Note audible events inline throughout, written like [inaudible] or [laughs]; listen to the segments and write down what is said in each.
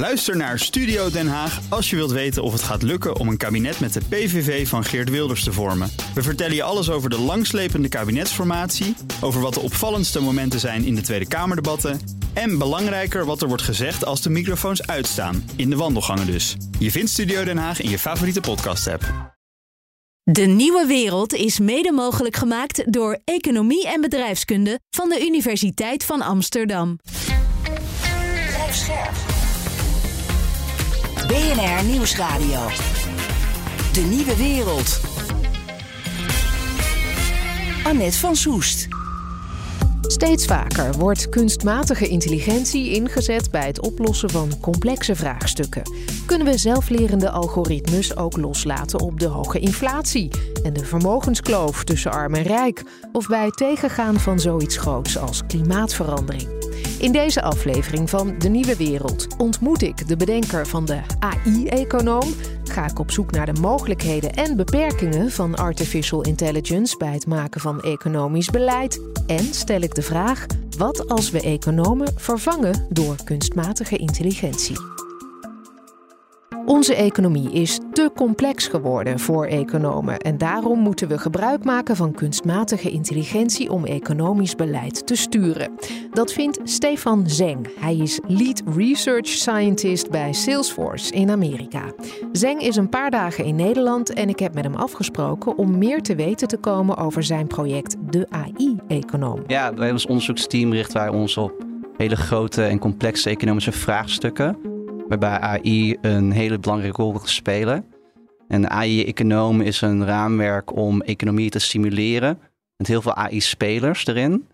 Luister naar Studio Den Haag als je wilt weten of het gaat lukken om een kabinet met de PVV van Geert Wilders te vormen. We vertellen je alles over de langslepende kabinetsformatie, over wat de opvallendste momenten zijn in de Tweede Kamerdebatten en belangrijker wat er wordt gezegd als de microfoons uitstaan, in de wandelgangen dus. Je vindt Studio Den Haag in je favoriete podcast-app. De nieuwe wereld is mede mogelijk gemaakt door Economie en Bedrijfskunde van de Universiteit van Amsterdam. BNR Nieuwsradio. De nieuwe wereld. Annette van Soest. Steeds vaker wordt kunstmatige intelligentie ingezet bij het oplossen van complexe vraagstukken. Kunnen we zelflerende algoritmes ook loslaten op de hoge inflatie en de vermogenskloof tussen arm en rijk, of bij het tegengaan van zoiets groots als klimaatverandering? In deze aflevering van De Nieuwe Wereld ontmoet ik de bedenker van de AI-econoom. Ga ik op zoek naar de mogelijkheden en beperkingen van artificial intelligence bij het maken van economisch beleid. En stel ik de vraag: wat als we economen vervangen door kunstmatige intelligentie? Onze economie is te complex geworden voor economen en daarom moeten we gebruik maken van kunstmatige intelligentie om economisch beleid te sturen. Dat vindt Stefan Zeng. Hij is Lead Research Scientist bij Salesforce in Amerika. Zeng is een paar dagen in Nederland en ik heb met hem afgesproken om meer te weten te komen over zijn project De AI-econoom. Ja, wij als onderzoeksteam richten wij ons op hele grote en complexe economische vraagstukken waarbij AI een hele belangrijke rol wil spelen. En AI-econoom is een raamwerk om economie te simuleren met heel veel AI-spelers erin.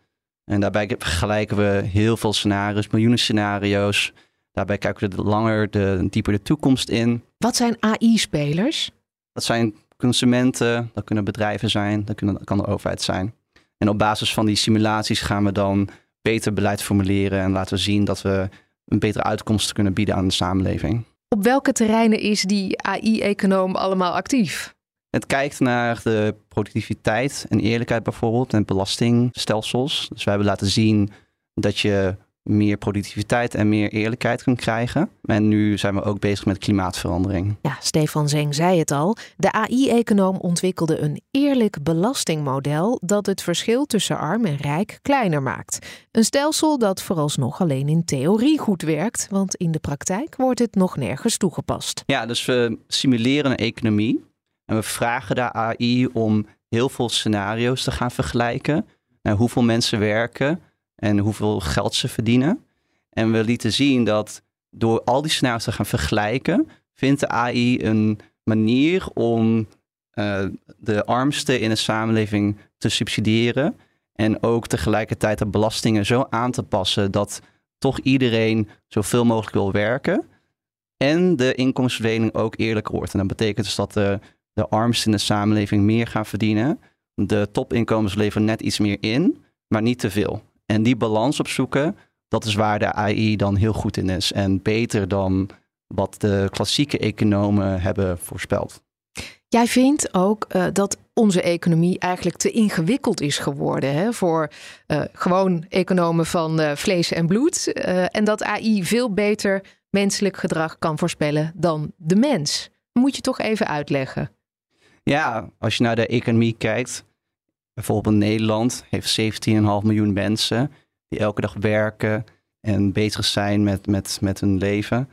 En daarbij vergelijken we heel veel scenario's, miljoenen scenario's. Daarbij kijken we de langer, de dieper de toekomst in. Wat zijn AI-spelers? Dat zijn consumenten, dat kunnen bedrijven zijn, dat, kunnen, dat kan de overheid zijn. En op basis van die simulaties gaan we dan beter beleid formuleren en laten we zien dat we een betere uitkomst kunnen bieden aan de samenleving. Op welke terreinen is die AI-econoom allemaal actief? Het kijkt naar de productiviteit en eerlijkheid bijvoorbeeld en belastingstelsels. Dus wij hebben laten zien dat je meer productiviteit en meer eerlijkheid kunt krijgen. En nu zijn we ook bezig met klimaatverandering. Ja, Stefan Zeng zei het al. De AI-econoom ontwikkelde een eerlijk belastingmodel dat het verschil tussen arm en rijk kleiner maakt. Een stelsel dat vooralsnog alleen in theorie goed werkt, want in de praktijk wordt het nog nergens toegepast. Ja, dus we simuleren een economie en we vragen de AI om heel veel scenario's te gaan vergelijken. Nou, hoeveel mensen werken en hoeveel geld ze verdienen. En we lieten zien dat door al die scenario's te gaan vergelijken, vindt de AI een manier om uh, de armsten in de samenleving te subsidiëren. En ook tegelijkertijd de belastingen zo aan te passen dat toch iedereen zoveel mogelijk wil werken. En de inkomensverdeling ook eerlijker wordt. En dat betekent dus dat de, de armsten in de samenleving meer gaan verdienen. De topinkomens leveren net iets meer in, maar niet te veel. En die balans opzoeken, dat is waar de AI dan heel goed in is. En beter dan wat de klassieke economen hebben voorspeld. Jij vindt ook uh, dat onze economie eigenlijk te ingewikkeld is geworden hè, voor uh, gewoon economen van uh, vlees en bloed. en dat AI veel beter menselijk gedrag kan voorspellen dan de mens. Moet je toch even uitleggen? Ja, als je naar de economie kijkt, Bijvoorbeeld Nederland heeft 17,5 miljoen mensen die elke dag werken en bezig zijn met, met, met hun leven.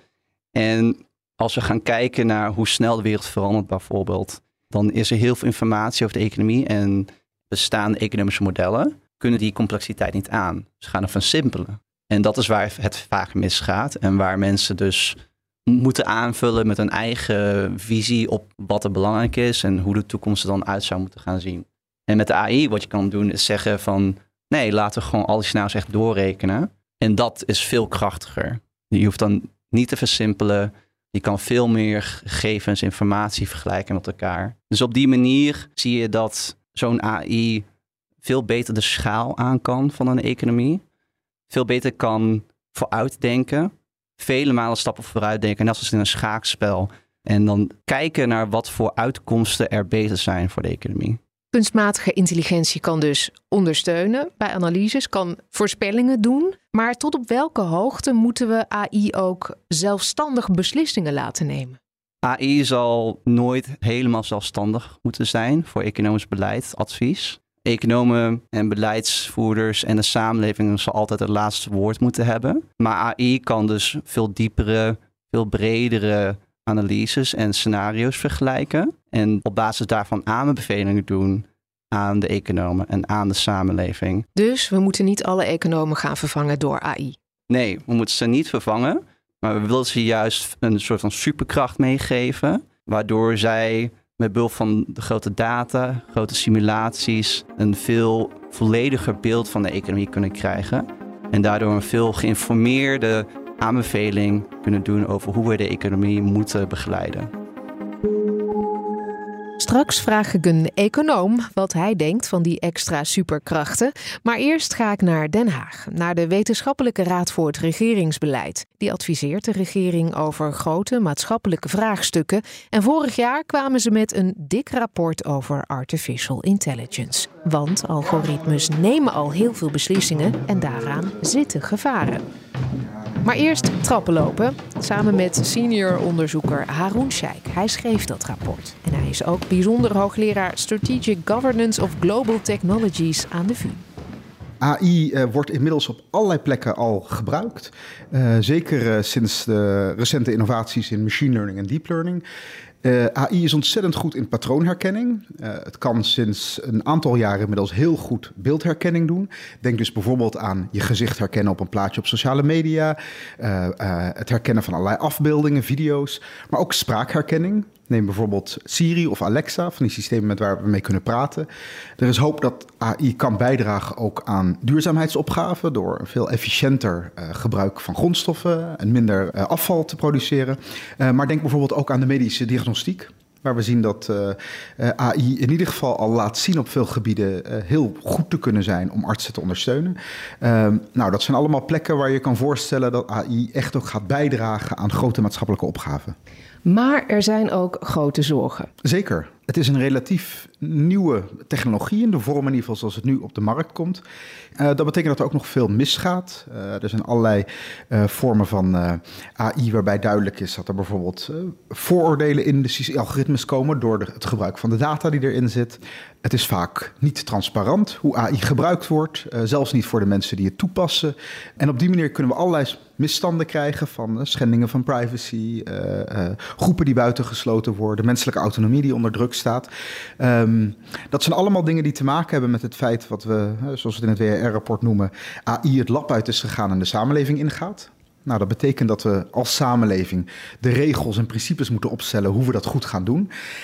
En als we gaan kijken naar hoe snel de wereld verandert bijvoorbeeld, dan is er heel veel informatie over de economie en bestaande economische modellen kunnen die complexiteit niet aan. Ze gaan er van simpelen. En dat is waar het vaak misgaat en waar mensen dus moeten aanvullen met een eigen visie op wat er belangrijk is en hoe de toekomst er dan uit zou moeten gaan zien. En met de AI wat je kan doen is zeggen van nee, laten we gewoon alle scenario's echt doorrekenen. En dat is veel krachtiger. Je hoeft dan niet te versimpelen. Je kan veel meer gegevens, informatie vergelijken met elkaar. Dus op die manier zie je dat zo'n AI veel beter de schaal aan kan van een economie. Veel beter kan vooruitdenken. Vele malen stappen vooruitdenken, net zoals in een schaakspel. En dan kijken naar wat voor uitkomsten er beter zijn voor de economie. Kunstmatige intelligentie kan dus ondersteunen bij analyses, kan voorspellingen doen. Maar tot op welke hoogte moeten we AI ook zelfstandig beslissingen laten nemen? AI zal nooit helemaal zelfstandig moeten zijn voor economisch beleidsadvies. Economen en beleidsvoerders en de samenleving zal altijd het laatste woord moeten hebben. Maar AI kan dus veel diepere, veel bredere analyses en scenario's vergelijken. En op basis daarvan aanbevelingen doen aan de economen en aan de samenleving. Dus we moeten niet alle economen gaan vervangen door AI. Nee, we moeten ze niet vervangen. Maar we willen ze juist een soort van superkracht meegeven. Waardoor zij met behulp van de grote data, grote simulaties, een veel vollediger beeld van de economie kunnen krijgen. En daardoor een veel geïnformeerde aanbeveling kunnen doen over hoe we de economie moeten begeleiden. Straks vraag ik een econoom wat hij denkt van die extra superkrachten. Maar eerst ga ik naar Den Haag, naar de Wetenschappelijke Raad voor het Regeringsbeleid. Die adviseert de regering over grote maatschappelijke vraagstukken. En vorig jaar kwamen ze met een dik rapport over artificial intelligence. Want algoritmes nemen al heel veel beslissingen en daaraan zitten gevaren. Maar eerst trappen lopen, samen met senior onderzoeker Haroon Sheikh. Hij schreef dat rapport. En hij is ook bijzonder hoogleraar Strategic Governance of Global Technologies aan de VU. AI uh, wordt inmiddels op allerlei plekken al gebruikt. Uh, zeker uh, sinds de recente innovaties in machine learning en deep learning. Uh, AI is ontzettend goed in patroonherkenning. Uh, het kan sinds een aantal jaren inmiddels heel goed beeldherkenning doen. Denk dus bijvoorbeeld aan je gezicht herkennen op een plaatje op sociale media. Uh, het herkennen van allerlei afbeeldingen, video's. Maar ook spraakherkenning. Neem bijvoorbeeld Siri of Alexa, van die systemen met waar we mee kunnen praten. Er is hoop dat AI kan bijdragen ook aan duurzaamheidsopgaven door een veel efficiënter gebruik van grondstoffen en minder afval te produceren. Maar denk bijvoorbeeld ook aan de medische diagnostiek. Waar we zien dat uh, AI in ieder geval al laat zien op veel gebieden uh, heel goed te kunnen zijn om artsen te ondersteunen. nou, dat zijn allemaal plekken waar je kan voorstellen dat AI echt ook gaat bijdragen aan grote maatschappelijke opgaven. Maar er zijn ook grote zorgen. Zeker. Het is een relatief nieuwe technologie in de vorm in ieder geval zoals het nu op de markt komt. Uh, dat betekent dat er ook nog veel misgaat. Uh, er zijn allerlei uh, vormen van AI waarbij duidelijk is dat er bijvoorbeeld vooroordelen in de algoritmes komen door het gebruik van de data die erin zit. Het is vaak niet transparant hoe AI gebruikt wordt, zelfs niet voor de mensen die het toepassen. En op die manier kunnen we allerlei misstanden krijgen van schendingen van privacy, groepen die buitengesloten worden, menselijke autonomie die onder druk staat. Um, dat zijn allemaal dingen die te maken hebben met het feit wat we, zoals we het in het WR-rapport noemen, AI het lab uit is gegaan en de samenleving ingaat. Nou, dat betekent dat we als samenleving de regels en principes moeten opstellen hoe we dat goed gaan doen.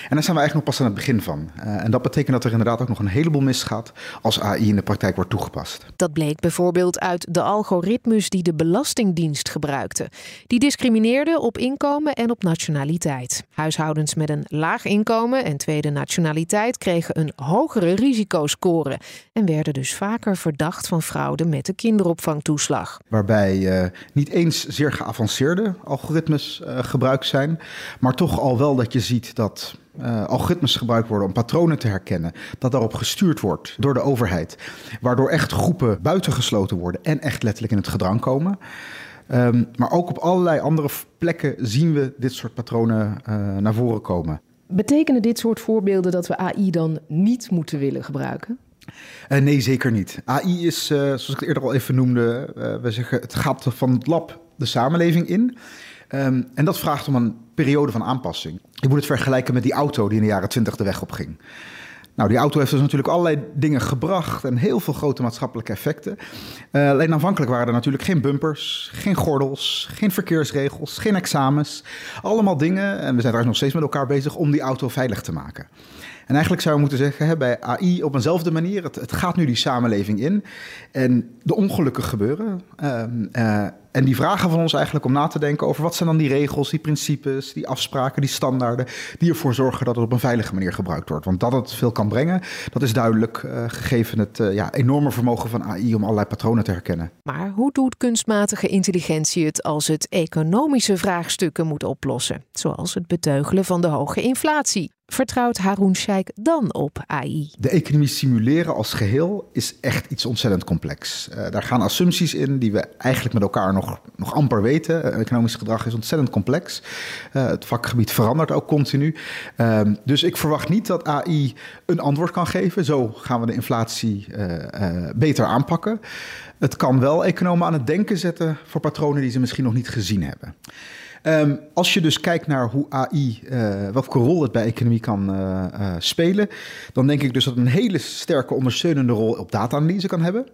En daar zijn we eigenlijk nog pas aan het begin van. Uh, en dat betekent dat er inderdaad ook nog een heleboel misgaat als AI in de praktijk wordt toegepast. Dat bleek bijvoorbeeld uit de algoritmes die de Belastingdienst gebruikte. Die discrimineerden op inkomen en op nationaliteit. Huishoudens met een laag inkomen en tweede nationaliteit kregen een hogere risicoscore en werden dus vaker verdacht van fraude met de kinderopvangtoeslag. Waarbij uh, niet één zeer geavanceerde algoritmes uh, gebruikt zijn, maar toch al wel dat je ziet dat uh, algoritmes gebruikt worden om patronen te herkennen, dat daarop gestuurd wordt door de overheid, waardoor echt groepen buitengesloten worden en echt letterlijk in het gedrang komen. Um, maar ook op allerlei andere plekken zien we dit soort patronen uh, naar voren komen. Betekenen dit soort voorbeelden dat we AI dan niet moeten willen gebruiken? Uh, nee, zeker niet. AI is, uh, zoals ik het eerder al even noemde, uh, we zeggen het gaat van het lab de samenleving in. Um, en dat vraagt om een periode van aanpassing. Je moet het vergelijken met die auto die in de jaren twintig de weg op ging. Nou, die auto heeft dus natuurlijk allerlei dingen gebracht en heel veel grote maatschappelijke effecten. Uh, alleen aanvankelijk waren er natuurlijk geen bumpers, geen gordels, geen verkeersregels, geen examens. Allemaal dingen, en we zijn trouwens nog steeds met elkaar bezig om die auto veilig te maken. En eigenlijk zou je moeten zeggen, hè, bij AI op eenzelfde manier, het, het, gaat nu die samenleving in. En de ongelukken gebeuren. Uh, uh, en die vragen van ons eigenlijk om na te denken over wat zijn dan die regels, die principes, die afspraken, die standaarden, die ervoor zorgen dat het op een veilige manier gebruikt wordt. Want dat het veel kan brengen, dat is duidelijk uh, gegeven het uh, ja, enorme vermogen van AI om allerlei patronen te herkennen. Maar hoe doet kunstmatige intelligentie het als het economische vraagstukken moet oplossen? Zoals het beteugelen van de hoge inflatie. Vertrouwt Haroon Sheikh dan op AI? De economie simuleren als geheel is echt iets ontzettend complex. Uh, daar gaan assumpties in die we eigenlijk met elkaar nog, nog amper weten. Uh, economisch gedrag is ontzettend complex. Uh, het vakgebied verandert ook continu. Ehm, dus ik verwacht niet dat AI een antwoord kan geven. Zo gaan we de inflatie beter aanpakken. Het kan wel economen aan het denken zetten voor patronen die ze misschien nog niet gezien hebben. Um, als je dus kijkt naar hoe AI, uh, eh, welke rol het bij economie kan uh, uh, spelen, dan denk ik dus dat het een hele sterke ondersteunende rol op data-analyse kan hebben.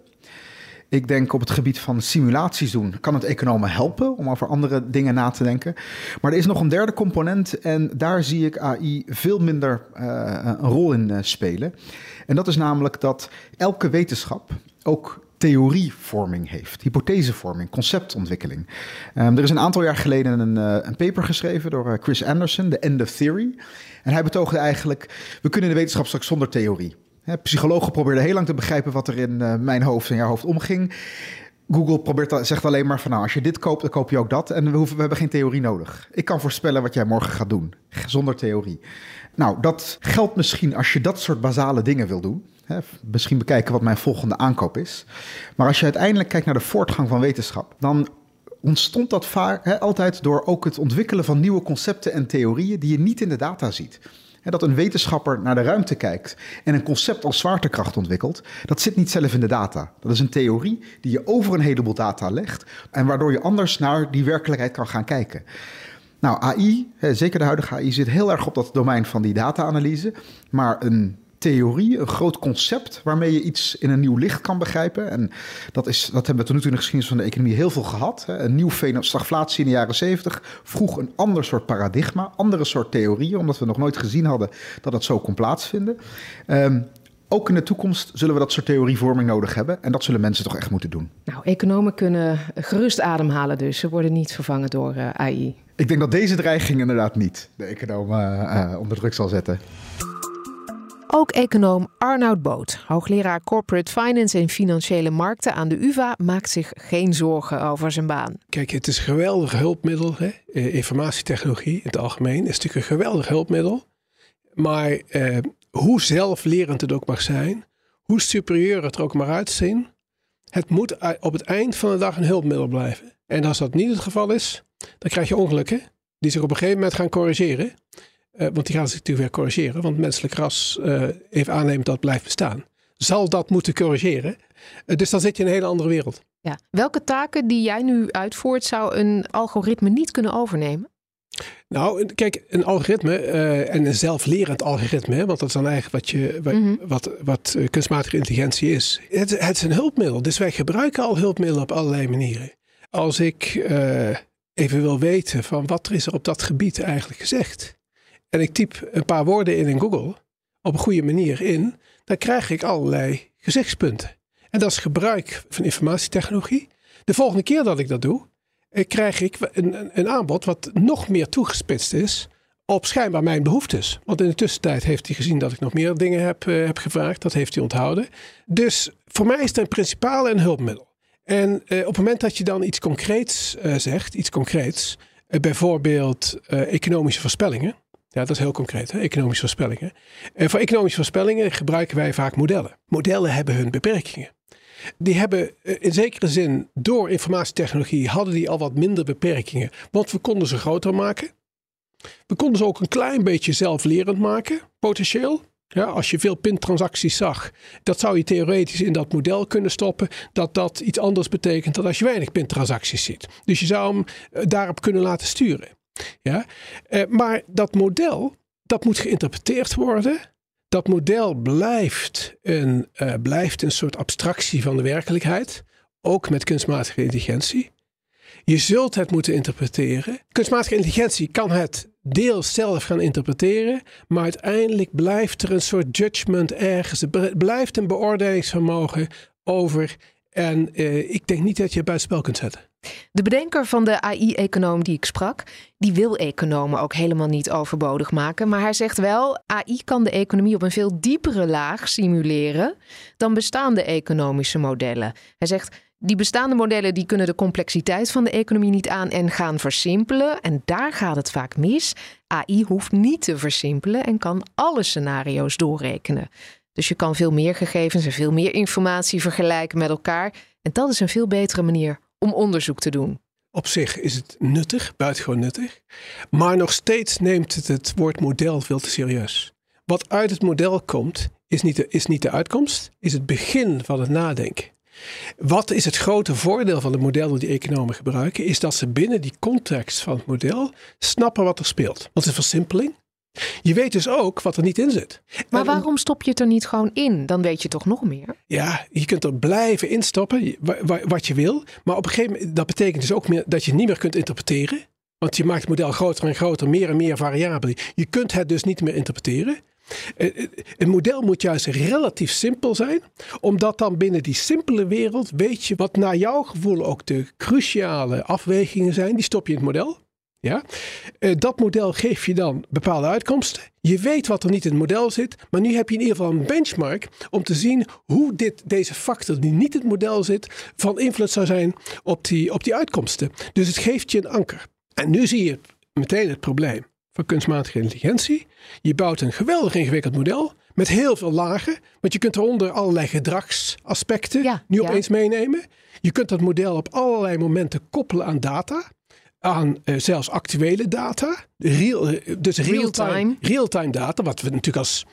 Ik denk op het gebied van simulaties doen, kan het economen helpen om over andere dingen na te denken. Maar er is nog een derde component en daar zie ik AI veel minder een rol in spelen. En dat is namelijk dat elke wetenschap ook theorievorming heeft, hypothesevorming, conceptontwikkeling. Um, er is een aantal jaar geleden een, uh, een paper geschreven door uh, Chris Anderson, The End of Theory. En hij betoogde eigenlijk, we kunnen de wetenschap straks zonder theorie. He, psychologen probeerden heel lang te begrijpen wat er in uh, mijn hoofd en jouw hoofd omging. Google probeert, zegt alleen maar van nou, als je dit koopt, dan koop je ook dat. En we hebben geen theorie nodig. Ik kan voorspellen wat jij morgen gaat doen, zonder theorie. Nou, dat geldt misschien als je dat soort basale dingen wil doen misschien bekijken wat mijn volgende aankoop is. Maar als je uiteindelijk kijkt naar de voortgang van wetenschap, dan ontstond dat vaak altijd door ook het ontwikkelen van nieuwe concepten en theorieën die je niet in de data ziet. dat een wetenschapper naar de ruimte kijkt en een concept als zwaartekracht ontwikkelt, dat zit niet zelf in de data. Dat is een theorie die je over een heleboel data legt en waardoor je anders naar die werkelijkheid kan gaan kijken. Nou, AI, zeker de huidige AI, zit heel erg op dat domein van die data-analyse. Maar een theorie, een groot concept waarmee je iets in een nieuw licht kan begrijpen. En dat, is, dat hebben we tot nu toe in de geschiedenis van de economie heel veel gehad. Hè. Een nieuw fenomeen, stagflatie in de jaren 70 vroeg een ander soort paradigma, andere soort theorieën, omdat we nog nooit gezien hadden dat dat zo kon plaatsvinden. Um, ook in de toekomst zullen we dat soort theorievorming nodig hebben. En dat zullen mensen toch echt moeten doen. Nou, economen kunnen gerust ademhalen dus. Ze worden niet vervangen door uh, eh, AI. Ik denk dat deze dreiging inderdaad niet de economen uh, onder druk zal zetten. Ook econoom Arnoud Boot, hoogleraar Corporate Finance en Financiële Markten aan de UvA, maakt zich geen zorgen over zijn baan. Kijk, het is een geweldig hulpmiddel. Hè? Eh, informatietechnologie in het algemeen is natuurlijk een geweldig hulpmiddel. Maar eh, hoe zelflerend het ook mag zijn, hoe superieur het er ook maar uitzien, het moet op het eind van de dag een hulpmiddel blijven. En als dat niet het geval is, dan krijg je ongelukken die zich op een gegeven moment gaan corrigeren. Uh, want die gaan zich natuurlijk weer corrigeren, want menselijk ras uh, even aanneemt dat blijft bestaan. Zal dat moeten corrigeren? Uh, dus dan zit je in een hele andere wereld. Ja. Welke taken die jij nu uitvoert, zou een algoritme niet kunnen overnemen? Nou, kijk, een algoritme en een zelflerend algoritme, want dat is dan eigenlijk wat, je, wat, mm -hmm. wat, wat kunstmatige intelligentie is. Het, het, is een hulpmiddel, dus wij gebruiken al hulpmiddelen op allerlei manieren. Als ik even wil weten van wat er is er op dat gebied eigenlijk gezegd, en ik typ een paar woorden in in Google op een goede manier in, dan krijg ik allerlei gezichtspunten. En dat is gebruik van informatietechnologie. De volgende keer dat ik dat doe, eh, krijg ik een, een aanbod wat nog meer toegespitst is op schijnbaar mijn behoeftes. Want in de tussentijd heeft hij gezien dat ik nog meer dingen heb, uh, heb gevraagd. Dat heeft hij onthouden. Dus voor mij is het een principaal en hulpmiddel. En uh, op het moment dat je dan iets concreets zegt, iets concreets, bijvoorbeeld economische voorspellingen, ja, dat is heel concreet, hè? economische voorspellingen. En voor economische voorspellingen gebruiken wij vaak modellen. Modellen hebben hun beperkingen. Die hebben eh, in zekere zin door informatietechnologie hadden die al wat minder beperkingen. Want we konden ze groter maken. We konden ze ook een klein beetje zelflerend maken, potentieel. Ja, als je veel pintransacties zag, dat zou je theoretisch in dat model kunnen stoppen. Dat dat iets anders betekent dan als je weinig pintransacties ziet. Dus je zou hem eh, daarop kunnen laten sturen. Ja? Eh, maar dat model, dat moet geïnterpreteerd worden. Dat model blijft een, uh, blijft een soort abstractie van de werkelijkheid. Ook met kunstmatige intelligentie. Je zult het moeten interpreteren. Kunstmatige intelligentie kan het deels zelf gaan interpreteren, maar uiteindelijk blijft er een soort judgment ergens. Er blijft een beoordelingsvermogen over. En uh, ik denk niet dat je het buitenspel kunt zetten. De bedenker van de AI-econoom die ik sprak, die wil economen ook helemaal niet overbodig maken. Maar hij zegt wel, AI kan de economie op een veel diepere laag simuleren dan bestaande economische modellen. Hij zegt, Die bestaande modellen die kunnen de complexiteit van de economie niet aan en gaan versimpelen. En daar gaat het vaak mis. AI hoeft niet te versimpelen en kan alle scenario's doorrekenen. Dus je kan veel meer gegevens en veel meer informatie vergelijken met elkaar. En dat is een veel betere manier om onderzoek te doen. Op zich is het nuttig, buitengewoon nuttig. Maar nog steeds neemt het het woord model veel te serieus. Wat uit het model komt, is niet de, is niet de uitkomst, is het begin van het nadenken. Wat is het grote voordeel van de modellen die economen gebruiken? Is dat ze binnen die context van het model snappen wat er speelt. Want het is versimpeling. Je weet dus ook wat er niet in zit. Maar En- waarom stop je het er niet gewoon in? Dan weet je toch nog meer? Ja, je kunt er blijven instoppen wa- wa- wat je wil. Maar op een gegeven moment, dat betekent dus ook meer dat je het niet meer kunt interpreteren. Want je maakt het model groter en groter, meer en meer variabelen. Je kunt het dus niet meer interpreteren. Eh, eh, Een model moet juist relatief simpel zijn, omdat dan binnen die simpele wereld weet je wat naar jouw gevoel ook de cruciale afwegingen zijn. Die stop je in het model. Ja? Eh, dat model geeft je dan bepaalde uitkomsten. Je weet wat er niet in het model zit, maar nu heb je in ieder geval een benchmark om te zien hoe dit, deze factor die niet in het model zit, van invloed zou zijn op die, op die uitkomsten. Dus het geeft je een anker. En nu zie je meteen het probleem van kunstmatige intelligentie. Je bouwt een geweldig ingewikkeld model met heel veel lagen, want je kunt eronder allerlei gedragsaspecten Ja, nu ja. opeens meenemen. Je kunt dat model op allerlei momenten koppelen aan data aan eh, zelfs actuele data. Real, eh, dus real-time real-time data, wat we natuurlijk als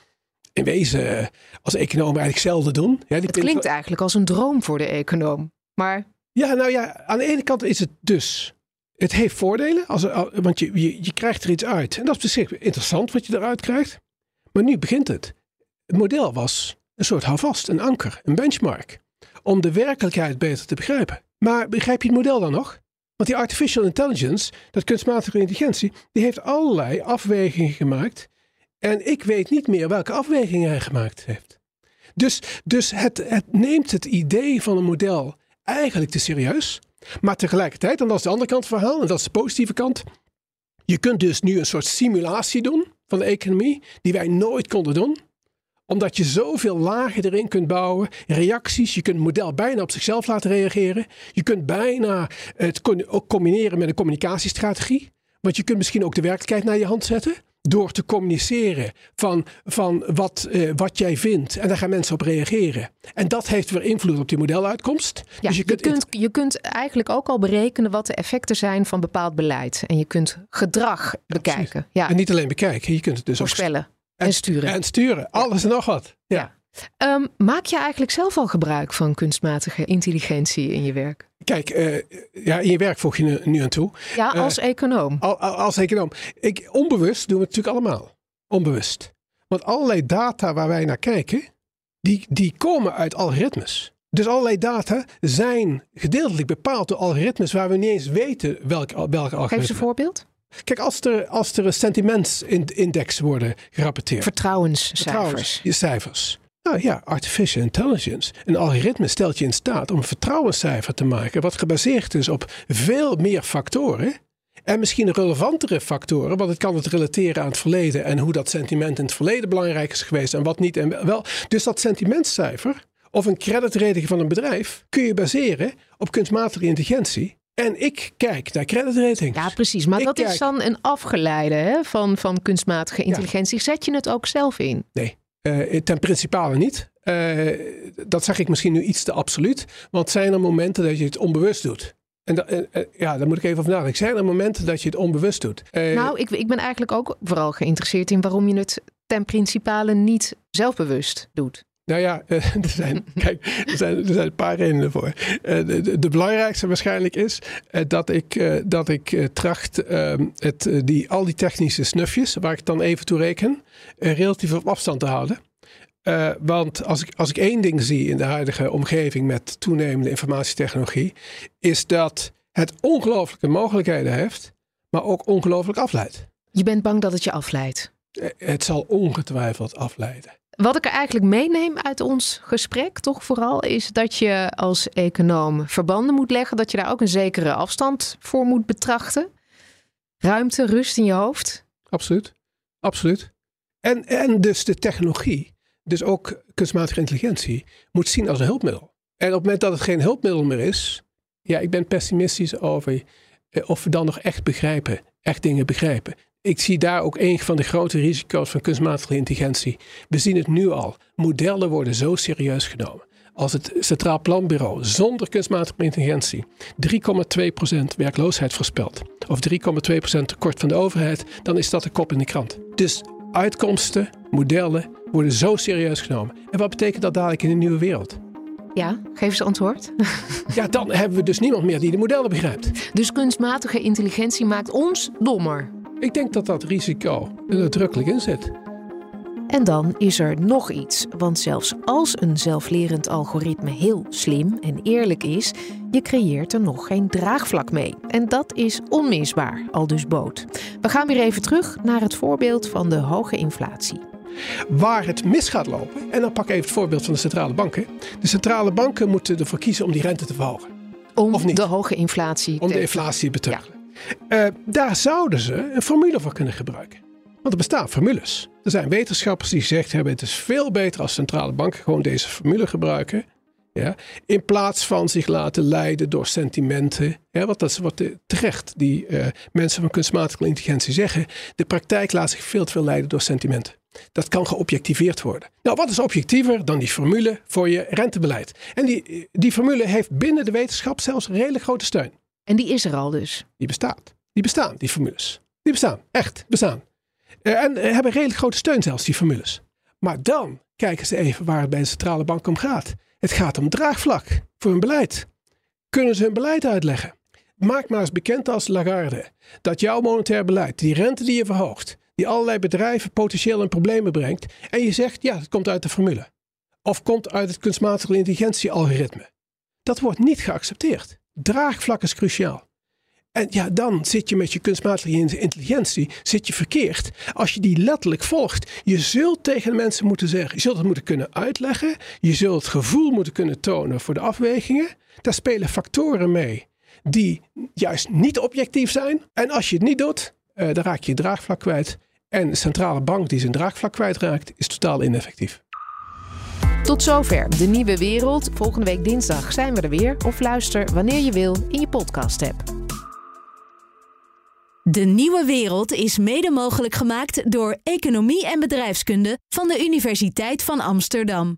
in wezen eh, als economen eigenlijk zelden doen. Ja, die Het klinkt eigenlijk als een droom voor de econoom. Maar Ja, nou ja, aan de ene kant is het dus. Het heeft voordelen, als, want je, je, je krijgt er iets uit. En dat is zich interessant wat je eruit krijgt. Maar nu begint het. Het model was een soort houvast, een anker, een benchmark. Om de werkelijkheid beter te begrijpen. Maar begrijp je het model dan nog? Want die artificial intelligence, dat kunstmatige intelligentie, die heeft allerlei afwegingen gemaakt. En ik weet niet meer welke afwegingen hij gemaakt heeft. Dus, dus het, het neemt het idee van een model eigenlijk te serieus. Maar tegelijkertijd, en dat is de andere kant van het verhaal, en dat is de positieve kant. Je kunt dus nu een soort simulatie doen van de economie, die wij nooit konden doen omdat je zoveel lagen erin kunt bouwen, reacties, je kunt het model bijna op zichzelf laten reageren. Je kunt bijna het ook combineren met een communicatiestrategie. Want je kunt misschien ook de werkelijkheid naar je hand zetten. Door te communiceren van, van wat, eh, wat jij vindt. En daar gaan mensen op reageren. En dat heeft weer invloed op die modeluitkomst. ja, dus je, kunt, je kunt eigenlijk ook al berekenen wat de effecten zijn van bepaald beleid. En je kunt gedrag bekijken. Ja, En niet alleen bekijken, je kunt het dus ook en, sturen. En sturen, alles en nog wat. Ja. Ehm, maak je eigenlijk zelf al gebruik van kunstmatige intelligentie in je werk? Kijk, eh, ja, in je werk voeg je nu, aan toe. Ja, als econoom. Al, al- als econoom. Ik, onbewust doen we het natuurlijk allemaal. Onbewust. Want allerlei data waar wij naar kijken, die, die komen uit algoritmes. Dus allerlei data zijn gedeeltelijk bepaald door algoritmes waar we niet eens weten welke, welke Geef eens een algoritme. voorbeeld. Kijk, als er, als er sentimentsindex worden gerapporteerd. Vertrouwenscijfers. Vertrouwens, je cijfers. Nou ja, artificial intelligence. Een algoritme stelt je in staat om een vertrouwenscijfer te maken. wat gebaseerd is op veel meer factoren. En misschien relevantere factoren, want het kan het relateren aan het verleden. en hoe dat sentiment in het verleden belangrijk is geweest en wat niet. En wel. Dus dat sentimentcijfer of een creditrating van een bedrijf kun je baseren op kunstmatige intelligentie. En ik kijk naar creditratings. Ja, precies. Maar Ik dat is dan een afgeleide hè, van, van kunstmatige intelligentie. Zet je het ook zelf in? Nee, eh, ten principale niet. Eh, dat zeg ik misschien nu iets te absoluut. Want zijn er momenten dat je het onbewust doet? En da- eh, ja, daar moet ik even over nadenken. Zijn er momenten dat je het onbewust doet? Nou, ik, ik ben eigenlijk ook vooral geïnteresseerd in waarom je het ten principale niet zelfbewust doet. Nou ja, [laughs] er zijn, kijk, er zijn, er zijn een paar redenen voor. Eh, de, de, de belangrijkste waarschijnlijk is eh, dat ik, eh, dat ik tracht ehm, het, die, al die technische snufjes, waar ik het dan even toe reken, relatief op afstand te houden. Want als ik, als ik één ding zie in de huidige omgeving met toenemende informatietechnologie, is dat het ongelooflijke mogelijkheden heeft, maar ook ongelooflijk afleidt. Je bent bang dat het je afleidt. Het zal ongetwijfeld afleiden. Wat ik er eigenlijk meeneem uit ons gesprek, toch vooral, is dat je als econoom verbanden moet leggen. Dat je daar ook een zekere afstand voor moet betrachten. Ruimte, rust in je hoofd. Absoluut. Absoluut. En, en dus de technologie, dus ook kunstmatige intelligentie, moet zien als een hulpmiddel. En op het moment dat het geen hulpmiddel meer is, ja, ik ben pessimistisch over eh, of we dan nog echt begrijpen, echt dingen begrijpen. Ik zie daar ook een van de grote risico's van kunstmatige intelligentie. We zien het nu al. Modellen worden zo serieus genomen. Als het Centraal Planbureau zonder kunstmatige intelligentie 3,2% werkloosheid voorspelt, of 3,2% tekort van de overheid, dan is dat de kop in de krant. Dus uitkomsten, modellen worden zo serieus genomen. En wat betekent dat dadelijk in de nieuwe wereld? Ja, geef eens antwoord. [laughs] Ja, dan hebben we dus niemand meer die de modellen begrijpt. Dus kunstmatige intelligentie maakt ons dommer. Ik denk dat dat risico er nadrukkelijk in zit. En dan is er nog iets. Want zelfs als een zelflerend algoritme heel slim en eerlijk is, je creëert er nog geen draagvlak mee. En dat is onmisbaar, al dus boot. We gaan weer even terug naar het voorbeeld van de hoge inflatie. Waar het mis gaat lopen, en dan pak ik even het voorbeeld van de centrale banken. De centrale banken moeten ervoor kiezen om die rente te verhogen. Om Of niet? de hoge inflatie Om de inflatie te beteugelen. Eh, daar zouden ze een formule voor kunnen gebruiken. Want er bestaan formules. Er zijn wetenschappers die gezegd hebben: het is veel beter als centrale banken gewoon deze formule gebruiken. Ja, in plaats van zich laten leiden door sentimenten. Ja, want dat is wat terecht die eh, mensen van kunstmatige intelligentie zeggen. De praktijk laat zich veel te veel leiden door sentimenten. Dat kan geobjectiveerd worden. Nou, wat is objectiever dan die formule voor je rentebeleid? En die, die formule heeft binnen de wetenschap zelfs redelijk grote steun. En die is er al dus. Die bestaat. Die bestaan, die formules. Die bestaan, echt, bestaan. Eh, En eh, hebben redelijk grote steun zelfs, die formules. Maar dan kijken ze even waar het bij de centrale bank om gaat. Het gaat om draagvlak voor hun beleid. Kunnen ze hun beleid uitleggen? Maak maar eens bekend als Lagarde dat jouw monetair beleid, die rente die je verhoogt, die allerlei bedrijven potentieel in problemen brengt, en je zegt ja, dat komt uit de formule. Of komt uit het kunstmatige intelligentie-algoritme. Dat wordt niet geaccepteerd. Draagvlak is cruciaal. En ja, dan zit je met je kunstmatige intelligentie zit je verkeerd. Als je die letterlijk volgt. Je zult tegen mensen moeten zeggen. Je zult het moeten kunnen uitleggen. Je zult het gevoel moeten kunnen tonen voor de afwegingen. Daar spelen factoren mee die juist niet objectief zijn. En als je het niet doet, eh, dan raak je je draagvlak kwijt. En de centrale bank die zijn draagvlak kwijtraakt, is totaal ineffectief. Tot zover de nieuwe wereld. Volgende week dinsdag zijn we er weer. Of luister wanneer je wil in je podcast-app. De nieuwe wereld is mede mogelijk gemaakt door Economie en Bedrijfskunde van de Universiteit van Amsterdam.